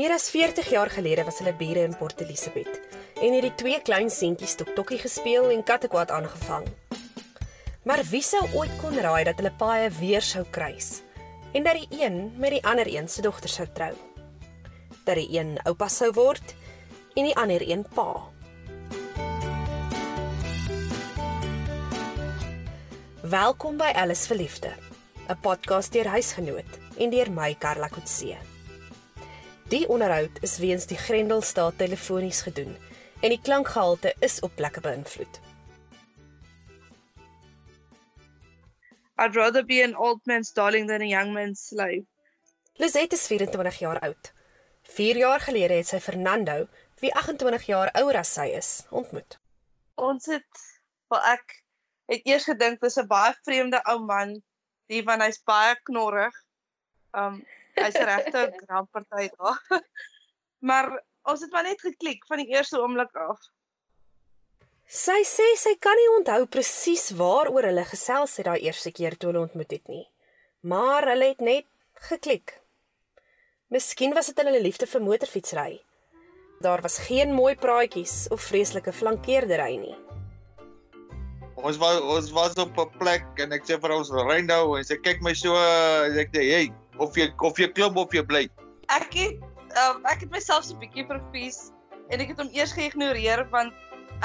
Meer as 40 jaar gelede was hulle bure in Port Elizabeth en het die twee klein seentjies tokkie gespeel en kattekwaad aangevang. Maar wie sou ooit kon raai dat hulle paie weer sou kruis en dat die een met die ander een se dogter sou trou? Dat die een oupa sou word en die ander een pa. Welkom by Alles vir Liefde, 'n podcast deur huisgenoot en deur my Karla Kotse. Die onderhoud is weens die Grendelstaat telefonies gedoen en die klankgehalte is op plekke beïnvloed. I'd rather be an old man's darling than a young man's slave. Lizette is 24 jaar oud. 4 jaar gelede het sy Fernando, wie 28 jaar ouer as sy is, ontmoet. Ons het wel ek het eers gedink dis 'n baie vreemde ou man, die van hy's baie knorrig. Um hy's 'n regte grandparty daar. maar ons het maar net geklik van die eerste oomblik af. Sy sê sy kan nie onthou presies waaroor hulle gesels het daai eerste keer toe hulle ontmoet het nie. Maar hulle het net geklik. Miskien was dit hulle liefde vir motorfietsry. Daar was geen mooi praatjies of vreeslike flankeerdery nie. Ons was ons was op 'n plek en ek sê vir ons ry nou en sy kyk my so en ek sê hey of jy of jy klim of jy bly. Ek het um, ek het myself so 'n bietjie verfies en ek het hom eers geïgnoreer want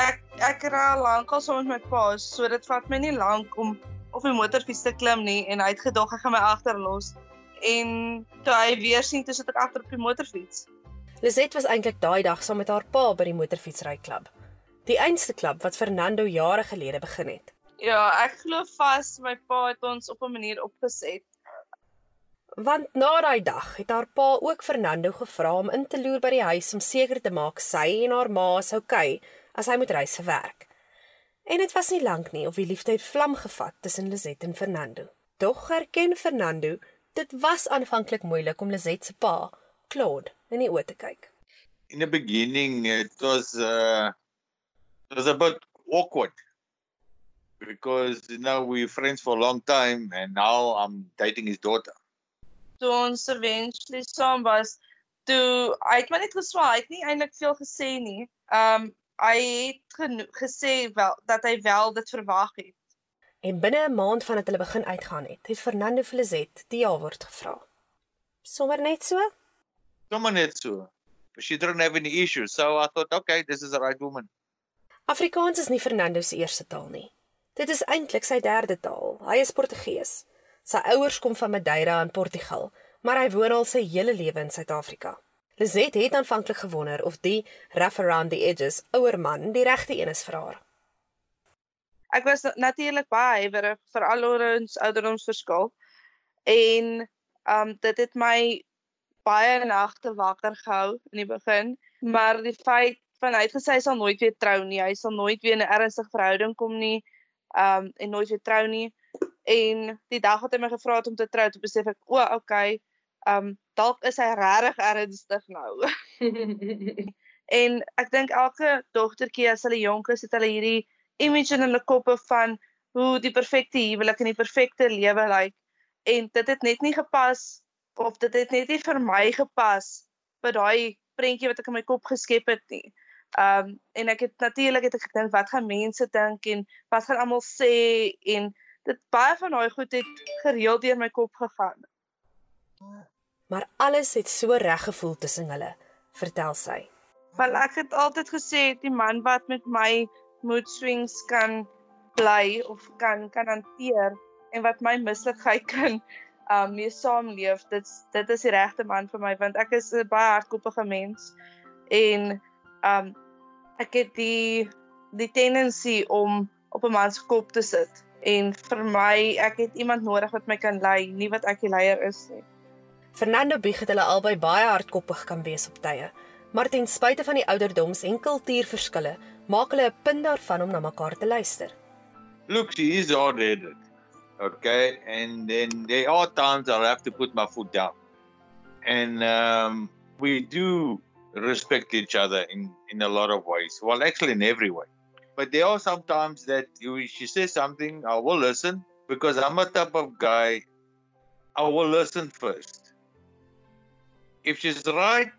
ek ek ry al lank al saam met my pa so dit vat my nie lank om op 'n motorfiets te klim nie en hy het gedog hy gaan my agterlos en toe hy weer sien toe sit ek agter op die motorfiets. Lizet was eintlik daai dag saam met haar pa by die motorfietsryklub. Die einste klub wat Fernando jare gelede begin het. Ja, ek glo vas my pa het ons op 'n manier opgeset. Want na daai dag het haar pa ook Fernando gevra om in te loer by die huis om seker te maak sy en haar ma sou okay as hy moet reis vir werk. En dit was nie lank nie of die liefde het vlam gevat tussen Lizet en Fernando. Tog erken Fernando, dit was aanvanklik moeilik om Lizet se pa, Claude, in die oë te kyk. In the beginning it was uh it was a bit awkward because you know we're friends for a long time and now I'm dating his daughter. Toe ons eventually saam was, toe hy het maar net geswaai, hy het nie eintlik veel gesê nie. Um hy het gesê wel dat hy wel dit verwag het. En binne 'n maand vandat hulle begin uitgaan het, het Fernando vir Lizet die ja-woord gevra. Sommer net so? Sommer net so. But she didn't have any issues, so I thought okay, this is the right woman. Afrikaans is nie Fernando se eerste taal nie. Dit is eintlik sy derde taal. Hy is Portugees. Sy ouers kom van Madeira in Portugal, maar hy woon al sy hele lewe in Suid-Afrika. Lizet het aanvanklik gewonder of die rough around the edges ouer man die regte een is vir haar. Ek was natuurlik baie huiwerig vir al ons ouderdomsverskil en um dit het my baie nagte wakker gehou in die begin, maar die feit van hy het gesê hy sal nooit weer trou nie. Hy sal nooit weer in 'n ernstige verhouding kom nie. Um en nooit weer trou nie. En die dag wat hy my gevra het om te trou, toe besef ek, o, okay. Um dalk is hy regtig ernstig nou. en ek dink elke dogtertjie as hulle jonk is, het hulle hierdie image in hulle koppe van hoe die perfekte huwelik en die perfekte lewe lyk. En dit het net nie gepas of dit het net nie vir my gepas by daai prentjie wat ek in my kop geskep het nie. Um en ek het natuurlik het ek gedink wat gaan mense dink en wat gaan almal sê en dit baie van daai goed het gereeld deur my kop gegaan. Maar alles het so reg gevoel tussen hulle, vertel sy. Wel ek het altyd gesê die man wat met my mood swings kan bly of kan kan hanteer en wat my mislikheid kan um mee saamleef, dit dit is die regte man vir my want ek is 'n baie hardkoppige mens en um ek het die die tendensie om op 'n man se kop te sit en vir my ek het iemand nodig wat my kan lei, nie wat ek die leier is nie. Fernando bieg het hulle albei baie hardkoppig kan wees op tye, maar ten spyte van die ouderdoms en kultuurverskille, maak hulle 'n punt daarvan om na mekaar te luister. Look, she is hard-headed. Okay, and then there are times I'll have to put my foot down. And um we do respect each other in in a lot of ways. Well, actually, in every way. But there are sometimes that she says something, I will listen because I'm a type of guy. I will listen first. If she's right,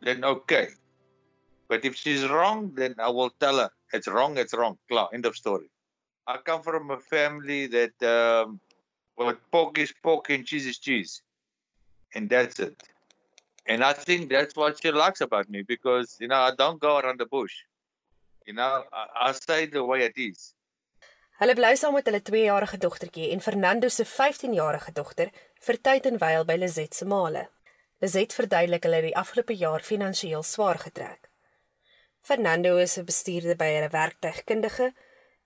then okay. But if she's wrong, then I will tell her it's wrong, it's wrong. Klaar, end of story. I come from a family that um, what pork is pork and cheese is cheese, and that's it. And I think that's what she likes about me because you know I don't go around the bush. You know, I, I say the way it is. Hulle bly saam met hulle 2-jarige dogtertjie en Fernando se 15-jarige dogter vir tyd en wyl by Lizet se maale. Lizet verduidelik hulle die afgelope jaar finansiëel swaar getrek. Fernando is 'n bestuurder by 'n werktuigkundige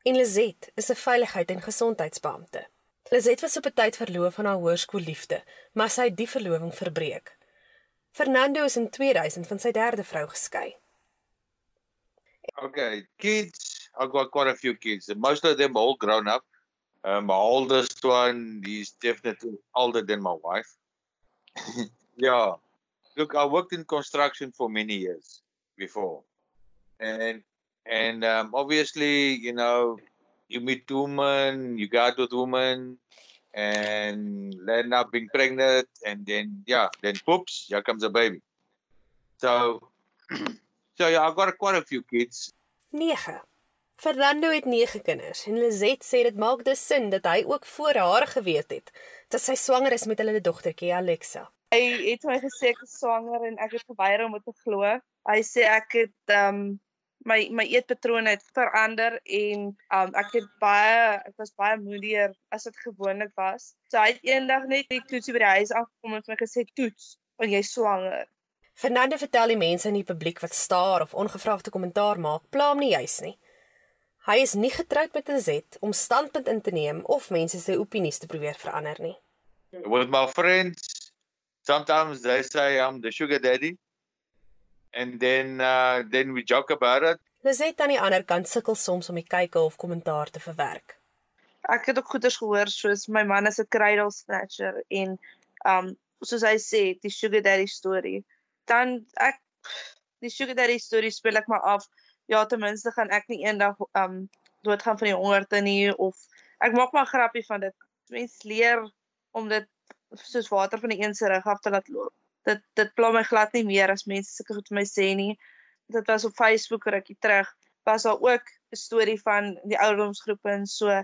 en Lizet is 'n veiligheid en gesondheidsbeampte. Lizet was op 'n tyd verloof aan haar hoërskoolliefde, maar sy het die verloving verbreek. Fernando is in 2000 van sy derde vrou geskei. Okay, kids. I've got quite a few kids. Most of them are all grown up. Um, my oldest one, is definitely older than my wife. yeah. Look, I worked in construction for many years before, and and um, obviously, you know, you meet women, you go out with women, and end up being pregnant, and then yeah, then poops, here comes a baby. So, so yeah, I've got quite a few kids. 9. Fernando het 9 kinders en Lizet sê dit maak dus sin dat hy ook voor haar geweet het dat sy swanger is met hulle dogtertjie Alexa. Hy het my gesê ek is swanger en ek het geweier om dit te glo. Hy sê ek het um my my eetpatrone het verander en um ek het baie ek was baie moedier as dit gewoonlik was. So hy het eendag net die toetsie by die huis afgekom en vir my gesê toets, want jy swanger. Fernando vertel die mense in die publiek wat staar of ongevraagde kommentaar maak, pla hom nie juis nie. Hy is nie getroud met 'n Z om standpunt in te neem of mense se opinies te probeer verander nie. With my friends, sometimes they say I'm the sugar daddy, and then uh, then we joke about it. Lizet aan die ander kant sukkel soms om die kyke of kommentaar te verwerk. Ek het ook goeders gehoor soos my man is 'n cradle snatcher en um soos hy sê, die sugar daddy storie. Dan ek die sugar daddy storie speel ek maar af. Ja, ten minste gaan ek nie eendag um doodgaan van die hongerte nie of ek maak maar grappie van dit. Mense leer om dit soos water van die een se rug af te laat loop. Dit dit pla my glad nie meer as mense sulke goed vir my sê nie. Dit was op Facebook rukkie terug. Was daar ook 'n storie van die ouderdomsgroepe en so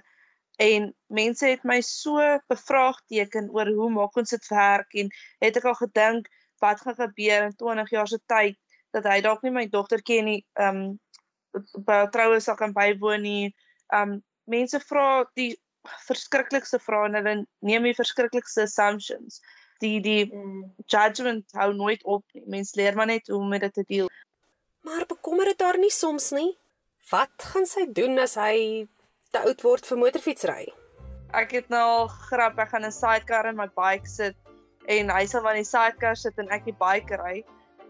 en mense het my so bevraagteken oor hoe maak ons dit werk en het ek al gedink wat gaan gebeur in 20 jaar se tyd dat hy dalk nie my dogter ken nie um by troue sal kan bywoon nie um mense vra die verskriklikste vrae en hulle neem die verskriklikste assumptions die die Mm. judgment hou nooit op nie mense leer maar net hoe om met dit te deel Maar bekommer dit haar nie soms nie? Wat gaan sy doen as hy te oud word vir motorfietsry? ek het nou al grap ek gaan 'n sidecar in my bike sit en hy sal van die sidecar sit en ek die bike ry.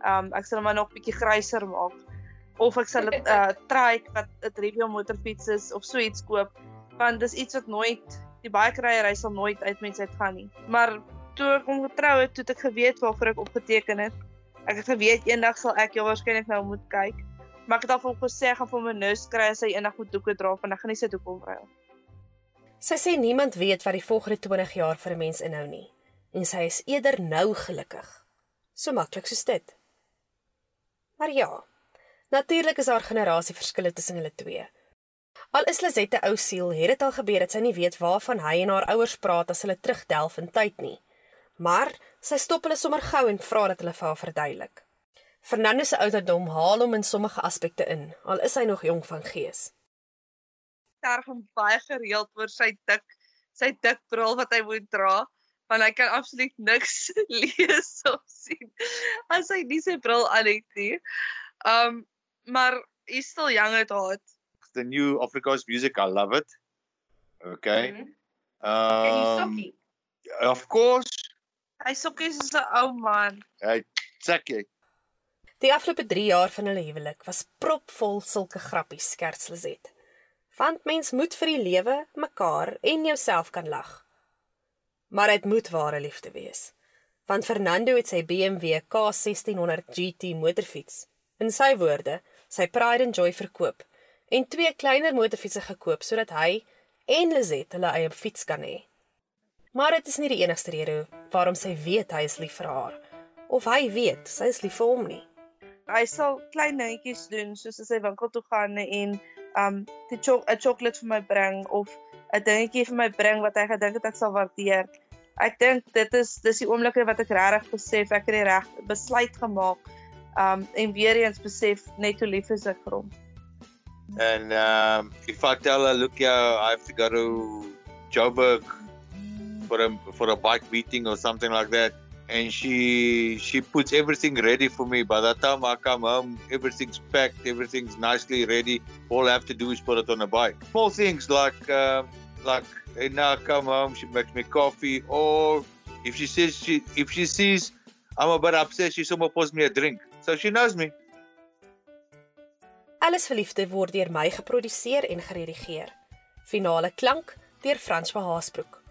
Um ek sal hom maar nog bietjie gryser maak of ek sal 'n uh, trike wat 'n trivial motorfiets is of so iets koop want dis iets wat nooit die bike ryery sal nooit uit mense uit gaan nie. Maar toe ek hom getrou het, toe het ek geweet waarvoor ek opgeteken het. Ek het geweet eendag sal ek jou waarskynlik nou moet kyk. Maar ek het al vir hom gesê gaan vir hom 'n nus kry as hy eendag moet doeke dra want ek gaan nie sy doek omruil. Sy sê niemand weet wat die volgende 20 jaar vir 'n mens inhou nie en sy is eerder nou gelukkig. So maklik soos dit. Maar ja, natuurlik is daar generasieverskille tussen hulle twee. Al is Lisette ou siel, het dit al gebeur dat sy nie weet waarvan hy en haar ouers praat as hulle terugdelf in tyd nie. Maar sy stop hulle sommer gou en vra dat hulle vir haar verduidelik. Fernando se ouderdom haal hom in sommige aspekte in, al is hy nog jonk van gees. terg hom baie gereeld oor sy dik sy dik bril wat hy moet dra want hy kan absoluut niks lees of sien as hy nie sy bril aan het nie. Um maar he's still young at heart. The new Afrikaans music, I love it. Okay. En die Um, sokkie. of course, Hy sokkies is 'n ou man. hy sakkie. Die afgelope 3 jaar van hulle huwelik was propvol sulke grappies skerts Lizet. Want mens moet vir die lewe, mekaar en jouself kan lag. Maar dit moet ware liefde wees. Want Fernando het sy BMW K1600 GT motorfiets, in sy woorde, sy Pride and Joy verkoop en twee kleiner motorfietsse gekoop sodat hy en Lizet hulle eie fiets kan hê. Maar dit is nie die enigste rede waarom sy weet hy is lief vir haar of hy weet sy is lief vir hom nie. Hy sal klein dingetjies doen soos as hy winkel toe gaan en um die cho 'n chocolate vir my bring of 'n dingetjie vir my bring wat hy gedink het ek sal waardeer. Ek dink dit is dis die oomblikke wat ek regtig besef ek het die reg besluit gemaak um en weer eens besef net hoe lief is ek vir hom. And um, if I tell her, look, yeah, I have to go to Joburg for a for a bike meeting or something like that, and she she puts everything ready for me. By the time I come home, everything's packed, everything's nicely ready. All I have to do is put it on a bike. Small things like um, like and now I come home, she makes me coffee, or if she says she if she sees I'm a bit upset, she somewhere pours me a drink. So she knows me. Alles verliefde word deur my geproduseer en geredigeer. Finale klank deur Frans van Haasbroek.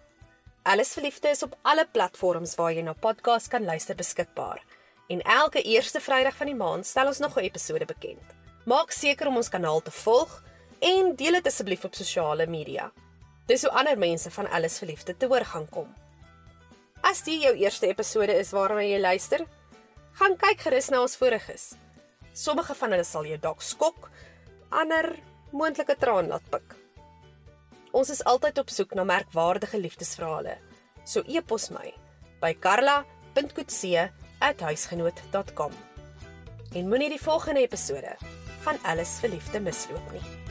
Alles verliefde is op alle platforms waar jy na podcast kan luister beskikbaar. En elke eerste Vrydag van die maand stel ons nog 'n episode bekend. Maak seker om ons kanaal te volg en deel dit asseblief op sosiale media. Dis hoe ander mense van Alles verliefde te hoor gaan kom. As dit jou eerste episode is waarna jy luister, gaan kyk gerus na ons voriges. Sommige van hulle sal jou dalk skok, ander moontlike traan laat pik. Ons is altyd op soek na merkwaardige liefdesverhale. So e-pos my by karla.coetzee@huisgenoot.com. En moenie die volgende episode van Alles vir Liefde misloop nie.